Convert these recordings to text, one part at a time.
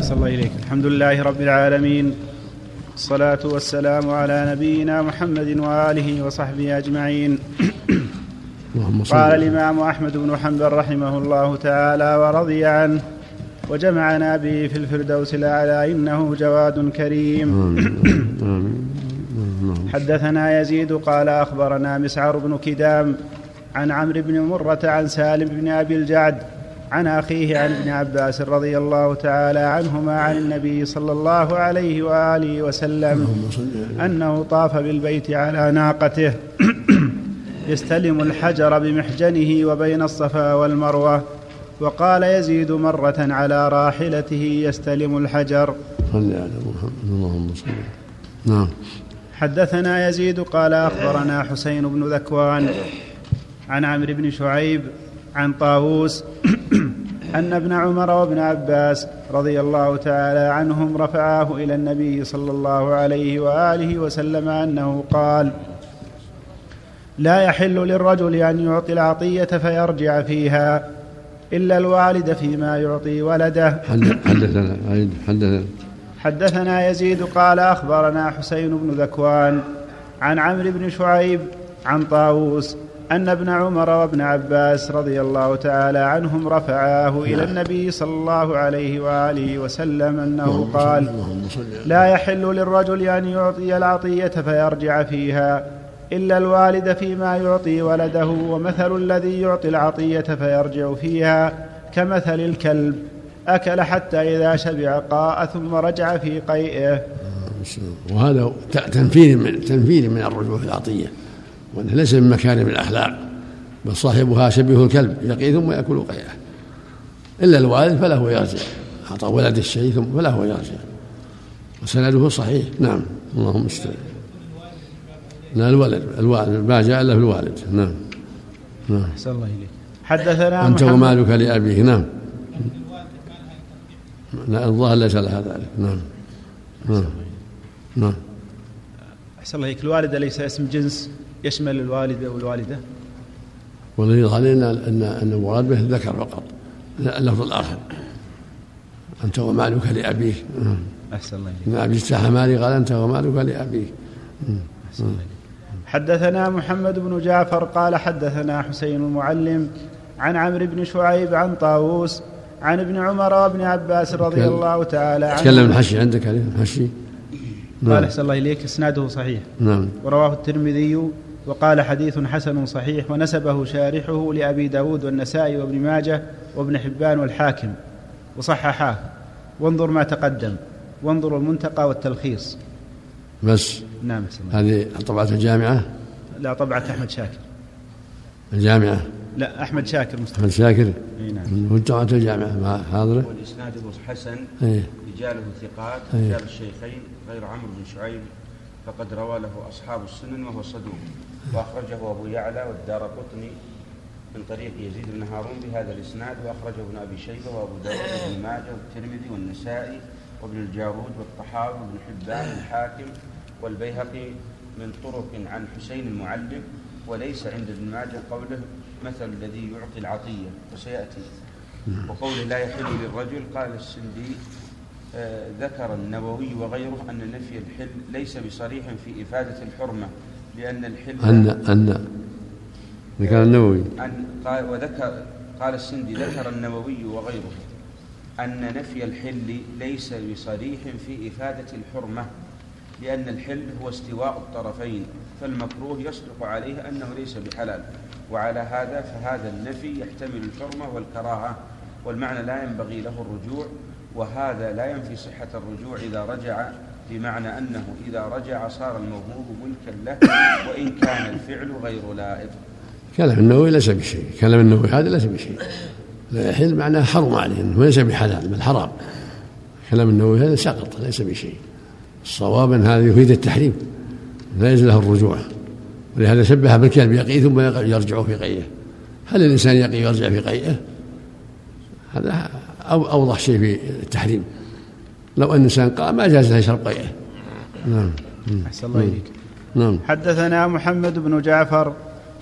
صلى الله إليك الحمد لله رب العالمين. الصلاة والسلام على نبينا محمد وآله وصحبه أجمعين. قال الإمام أحمد بن حنبل رحمه الله تعالى ورضي عنه وجمعنا به في الفردوس الأعلى إنه جواد كريم. حدثنا يزيد قال أخبرنا مسعر بن كدام عن عمرو بن مرة عن سالم بن أبي الجعد عن أخيه عن ابن عباس رضي الله تعالى عنهما عن النبي صلى الله عليه وآله وسلم أنه طاف بالبيت على ناقته يستلم الحجر بمحجنه وبين الصفا والمروة وقال يزيد مرة على راحلته يستلم الحجر. صل على محمد. اللهم صل نعم. حدثنا يزيد قال أخبرنا حسين بن ذكوان عن عمرو بن شعيب عن طاووس أن ابن عمر وابن عباس رضي الله تعالى عنهم رفعاه إلى النبي صلى الله عليه وآله وسلم أنه قال لا يحل للرجل أن يعطي العطية فيرجع فيها إلا الوالد فيما يعطي ولده. حدثنا حدثنا. حدثنا يزيد قال أخبرنا حسين بن ذكوان عن عمرو بن شعيب عن طاووس أن ابن عمر وابن عباس رضي الله تعالى عنهم رفعاه إلى النبي صلى الله عليه وآله وسلم أنه قال لا يحل للرجل أن يعطي العطية فيرجع فيها إلا الوالد فيما يعطي ولده ومثل الذي يعطي العطية فيرجع فيها كمثل الكلب أكل حتى إذا شبع قاء ثم رجع في قيئه. وهذا تنفير من تنفير من الرجوع في العطية. وأنه ليس من مكارم الأخلاق بل صاحبها شبيه الكلب يقي ثم يأكل قيئه إلا الوالد فله يرجع أعطى ولد الشيء ثم فله يرجع. وسنده صحيح نعم. اللهم استعان لا الولد الوالد ما جاء إلا في الوالد نعم. نعم. أحسن الله إليك. حدثنا أنت ومالك لابيه نعم. لا الظاهر ليس لها ذلك نعم. نعم. نعم أحسن الله إليك. الوالده ليس اسم جنس يشمل الوالد أو الوالدة؟ والذي لنا ان ان المراد به الذكر فقط اللفظ الآخر. أنت ومالك لأبيك. نعم. أحسن الله إليك. أبي اجتاح مالي قال أنت ومالك لأبيك. أحسن الله إليك. حدثنا محمد بن جعفر قال حدثنا حسين المعلم عن عمرو بن شعيب عن طاووس عن ابن عمر وابن عباس رضي الله تعالى عنه. تكلم الحشي عندك الحشي. نعم. قال أحسن الله إليك إسناده صحيح. نعم. ورواه الترمذي وقال حديث حسن صحيح ونسبه شارحه لأبي داود والنسائي وابن ماجه وابن حبان والحاكم وصححاه. وانظر ما تقدم وانظر المنتقى والتلخيص. بس؟ نعم هذه طبعة الجامعة؟ لا طبعة أحمد شاكر. الجامعة؟ لا أحمد شاكر مستقبل أحمد شاكر؟ إي نعم. طبعة الجامعة ما حاضرة؟ والإسناده حسن إيه. رجاله ثقات رجال الشيخين غير عمرو بن شعيب. فقد روى له أصحاب السنن وهو صدوق. وأخرجه أبو يعلى والدار قطني من طريق يزيد بن هارون بهذا الإسناد وأخرجه ابن أبي شيبة وأبو داود وابن ماجه والترمذي والنسائي وابن الجارود والطحاوي وابن حبان الحاكم والبيهقي من طرق عن حسين المعلم وليس عند ابن ماجه قوله مثل الذي يعطي العطية وسيأتي وقوله لا يحل للرجل قال السندي ذكر النووي وغيره أن نفي الحل ليس بصريح في إفادة الحرمة لأن الحل أن أن ذكر النووي. أن قال وذكر قال السندي ذكر النووي وغيره أن نفي الحل ليس بصريح في إفادة الحرمة لأن الحل هو استواء الطرفين فالمكروه يصدق عليه أنه ليس بحلال وعلى هذا فهذا النفي يحتمل الحرمة والكراهة. والمعنى لا ينبغي له الرجوع وهذا لا ينفي صحة الرجوع إذا رجع بمعنى أنه إذا رجع صار الموهوب ملكا له وإن كان الفعل غير لائق. كلام النووي ليس بشيء كلام النووي هذا ليس بشيء. لا يحل معناه حرم عليه إنه ليس بحلال بل حرام. كلام النووي هذا سقط ليس بشيء. الصواب أن هذا يفيد التحريم لا يجوز له الرجوع. ولهذا شبه بالكلب يقي ثم يرجع في قيئه. هل الإنسان يقي ويرجع في قيئه؟ هذا أوضح شيء في التحريم. لو أن الإنسان قام ما جاز له يشرب قيئه نعم. أحسن الله إليك. نعم. حدثنا محمد بن جعفر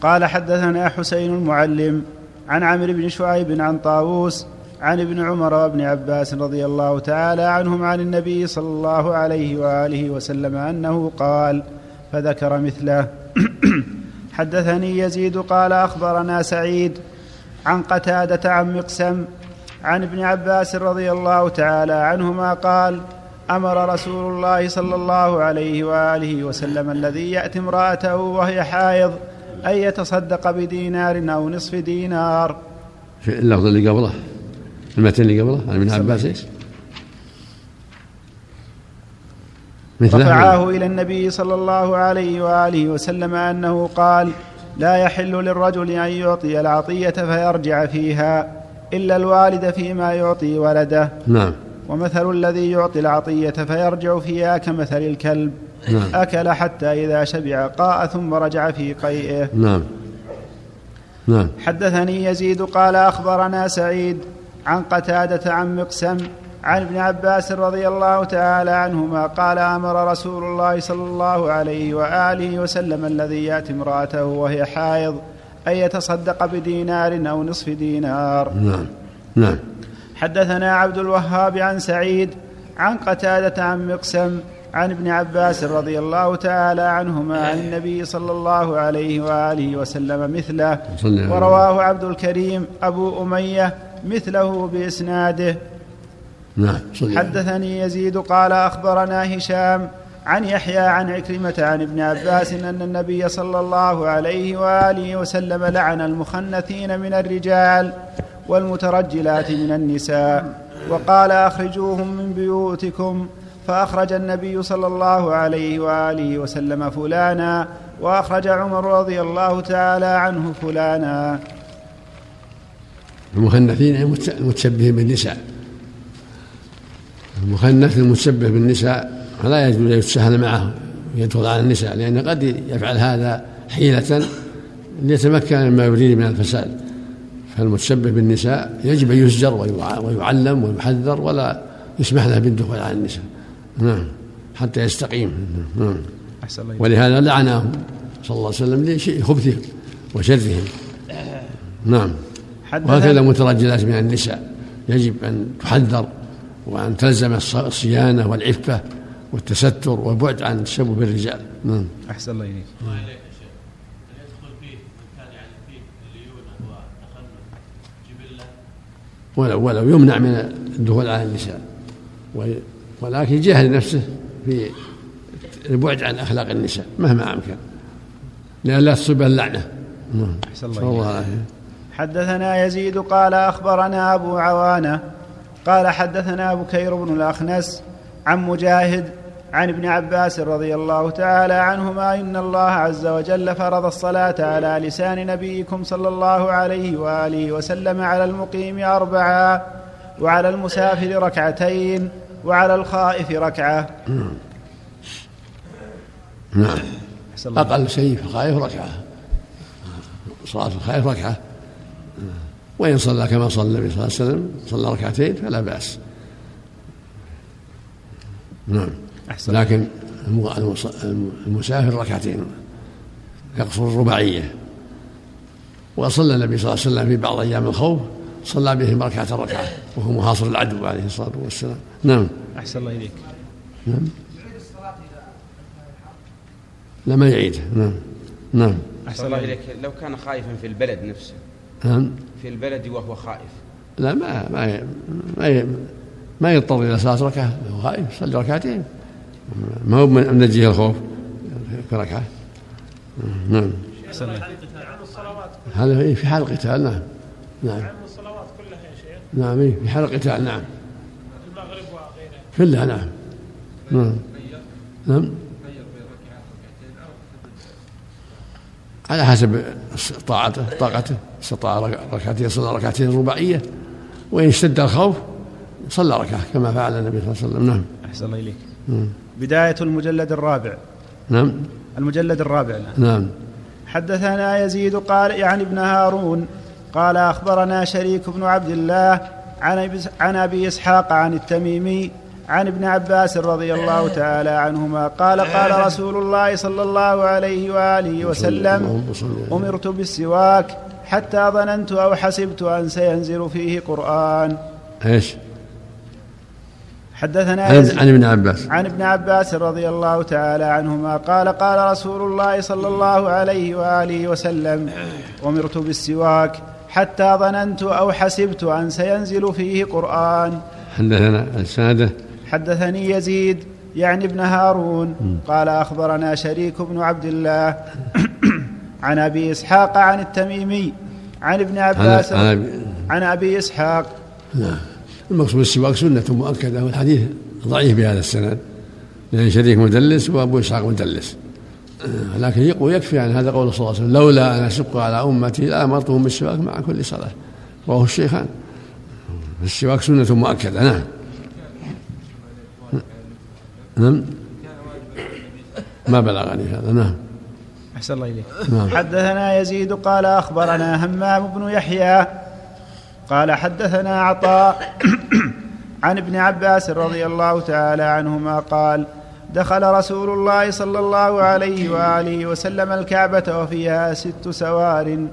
قال حدثنا حسين المعلم عن عمرو بن شعيب عن طاووس عن ابن عمر وابن عباس رضي الله تعالى عنهم عن النبي صلى الله عليه وآله وسلم أنه قال فذكر مثله. حدثني يزيد قال أخبرنا سعيد عن قتادة عن مقسم عن ابن عباس رضي الله تعالى عنهما قال أمر رسول الله صلى الله عليه وآله وسلم الذي يأتي امرأته وهي حائض أن يتصدق بدينار أو نصف دينار. في اللفظ اللي قبله المتن اللي قبله عن ابن عباس إيش؟ رفعاه إلى النبي صلى الله عليه وآله وسلم أنه قال لا يحل للرجل أن يعطي العطية فيرجع فيها. إلا الوالد فيما يعطي ولده. نعم. ومثل الذي يعطي العطية فيرجع فيها كمثل الكلب. نعم. أكل حتى إذا شبع قاء ثم رجع في قيئه. نعم. نعم. حدثني يزيد قال أخبرنا سعيد عن قتادة عن مقسم عن ابن عباس رضي الله تعالى عنهما قال أمر رسول الله صلى الله عليه وآله وسلم الذي يأتي امرأته وهي حائض أن يتصدق بدينار أو نصف دينار. نعم نعم. حدثنا عبد الوهاب عن سعيد عن قتادة عن مقسم عن ابن عباس رضي الله تعالى عنهما عن النبي صلى الله عليه وآله وسلم مثله. ورواه عبد الكريم أبو أمية مثله بإسناده. نعم حدثني يزيد قال أخبرنا هشام عن يحيى عن عكرمة عن ابن عباس أن النبي صلى الله عليه وآله وسلم لعن المخنثين من الرجال والمترجلات من النساء وقال أخرجوهم من بيوتكم فأخرج النبي صلى الله عليه وآله وسلم فلانا وأخرج عمر رضي الله تعالى عنه فلانا. المخنثين المتشبهين بالنساء. المخنث المتشبه بالنساء فلا يجوز أن يتساهل معه يدخل على النساء لأنه قد يفعل هذا حيلة ليتمكن مما يريد من الفساد. فالمتشبه بالنساء يجب أن يزجر ويعلم ويحذر ولا يسمح له بالدخول على النساء. نعم حتى يستقيم. نعم. ولهذا لعنهم صلى الله عليه وسلم لخبثهم وشرهم. نعم. وهكذا مترجلات من النساء يجب أن تحذر وأن تلزم الصيانة والعفة والتستر والبعد عن الشبه بالرجال. نعم. أحسن الله إليك. ولو ولو يمنع من الدخول على النساء. ولكن يجاهد نفسه في البعد عن أخلاق النساء مهما أمكن. لأن لا تصيب اللعنة. نعم. أحسن الله حدثنا يزيد قال أخبرنا أبو عوانة قال حدثنا بكير بن الأخنس عن مجاهد عن ابن عباس رضي الله تعالى عنهما إن الله عز وجل فرض الصلاة على لسان نبيكم صلى الله عليه وآله وسلم على المقيم اربعا وعلى المسافر ركعتين وعلى الخائف ركعة. نعم. أقل شيء في الخائف ركعة. صلاة الخائف ركعة. وإن صلى كما صلى النبي صلى الله عليه وسلم صلى ركعتين فلا بأس. نعم. أحسن. لكن المسافر ركعتين يقصر الرباعية. وصلى النبي صلى الله عليه وسلم في بعض أيام الخوف صلى بهم ركعة ركعة وهو محاصر العدو عليه الصلاة والسلام. نعم. أحسن الله إليك. نعم. لا ما يعيد. نعم. نعم. أحسن الله إليك. لو كان خائفا في البلد نفسه. نعم. في البلد وهو خائف. لا ما ما ما, ما يضطر إلى صلاة ركعة وهو خائف يصلي ركعتين. ما هو من نجيه الخوف؟ في ركعه نعم. هذا في حال القتال نعم. نعم. الصلوات كلها يا شيخ نعم في حال القتال نعم. المغرب وغيره كلها نعم. نعم. نعم. على حسب طاعته طاقته استطاع ركعتين صلى ركعتين رباعية. وإن اشتد الخوف صلى ركعة كما فعل النبي صلى الله عليه وسلم. نعم. أحسن إليك. بداية المجلد الرابع. نعم. المجلد الرابع نعم. حدثنا يزيد قال يعني ابن هارون قال أخبرنا شريك بن عبد الله عن أبي إسحاق عن التميمي عن ابن عباس رضي الله تعالى عنهما قال قال رسول الله صلى الله عليه وآله وسلم أمرت بالسواك حتى ظننت أو حسبت أن سينزل فيه قرآن. إيش؟ حدثنا عن عن ابن عباس. عن ابن عباس رضي الله تعالى عنهما قال قال رسول الله صلى الله عليه وآله وسلم أمرت بالسواك حتى ظننت أو حسبت أن سينزل فيه قرآن. حدثنا السادة حدثني يزيد يعني ابن هارون قال أخبرنا شريك بن عبد الله عن أبي إسحاق عن التميمي عن ابن عباس عن عن أبي إسحاق. نعم. المقصود السواك سنة مؤكدة والحديث ضعيف بهذا السند لأن شريك مدلس وأبو إسحاق مدلس. آه، لكن يقول يكفي عن هذا قول صلى الله عليه وسلم لولا أن أشق على أمتي لأمرتهم بالسواك مع كل صلاة. رواه الشيخان. السواك سنة مؤكدة نعم. نعم. ما بلغني هذا نعم. أحسن الله إليك. نعم. حدثنا يزيد قال أخبرنا همام بن يحيى قال حدثنا عطاء عن ابن عباس رضي الله تعالى عنهما قال دخل رسول الله صلى الله عليه وآله وسلم الكعبة وفيها ست سوار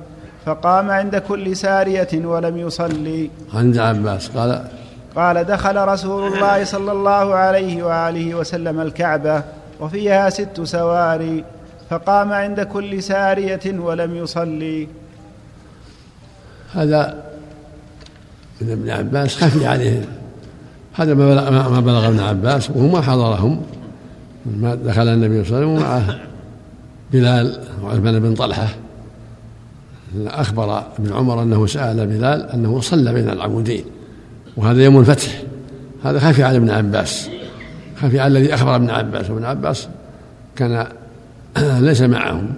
فقام عند كل سارية ولم يصلي. عند عباس قال قال دخل رسول الله صلى الله عليه وآله وسلم الكعبة وفيها ست سواري فقام عند كل سارية ولم يصلي. هذا من ابن عباس خفي عليه. هذا ما بلغ, ما بلغ ابن عباس وهو ما حضرهم. ما دخل النبي صلى الله عليه وسلم ومعه بلال وعثمان بن طلحة. أخبر ابن عمر أنه سأل بلال أنه صلى بين العمودين وهذا يوم الفتح. هذا خفي على ابن عباس. خفي على الذي أخبر ابن عباس. وابن عباس كان ليس معهم.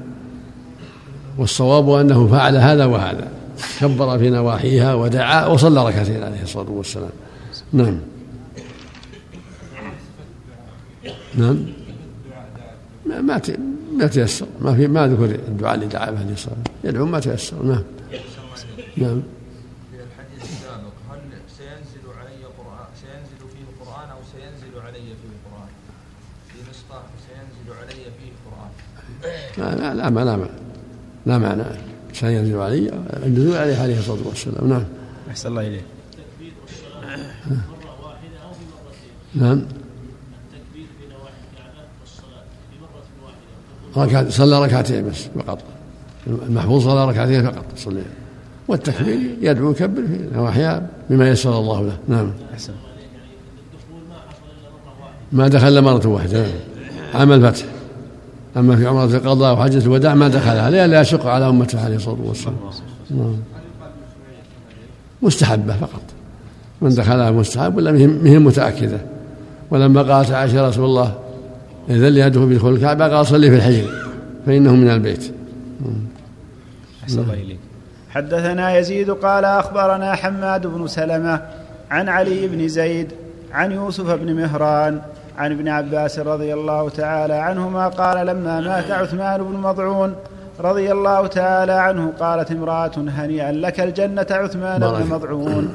والصواب أنه فعل هذا وهذا. كبر في نواحيها ودعا وصلى ركعتين عليه الصلاة والسلام. نعم. نعم. ما ما ما تيسر. ما في ما ذكر الدعاء اللي دعا به عليه الصلاة يدعو ما تيسر. نعم. نعم. في الحديث السابق هل سينزل علي قرآن سينزل فيه قرآن أو سينزل علي فيه قرآن؟ في نسخة سينزل علي فيه قرآن. لا لا لا لا, لا, لا معنى. سينزل علي النزول عليه عليه الصلاة والسلام. نعم. أحسن الله إليك. نعم. ركعت صلى ركعتين بس فقط. المحفوظ صلى ركعتين فقط صلى. والتكبير يدعو يكبر في نواحيها بما يسر الله له. نعم. أحسن. ما دخل إلا مرة واحدة. نعم. عام الفتح أما في عمرة القضاء وحجه الوداع ما دخلها لئلا يشق على أمته عليه الصلاة والسلام. نعم. مستحبة فقط. من دخلها مستحب ولا مهم متأكدة. ولما قالت عائشة رسول الله إذا اللي يدخل بدخول الكعبة قال صلي في الحجر فإنه من البيت. أحسن الله إليك. حدثنا يزيد قال أخبرنا حماد بن سلمة عن علي بن زيد عن يوسف بن مهران عن ابن عباس رضي الله تعالى عنهما قال لما مات عثمان بن مضعون رضي الله تعالى عنه قالت امرأة هنيئا لك الجنة عثمان بن مضعون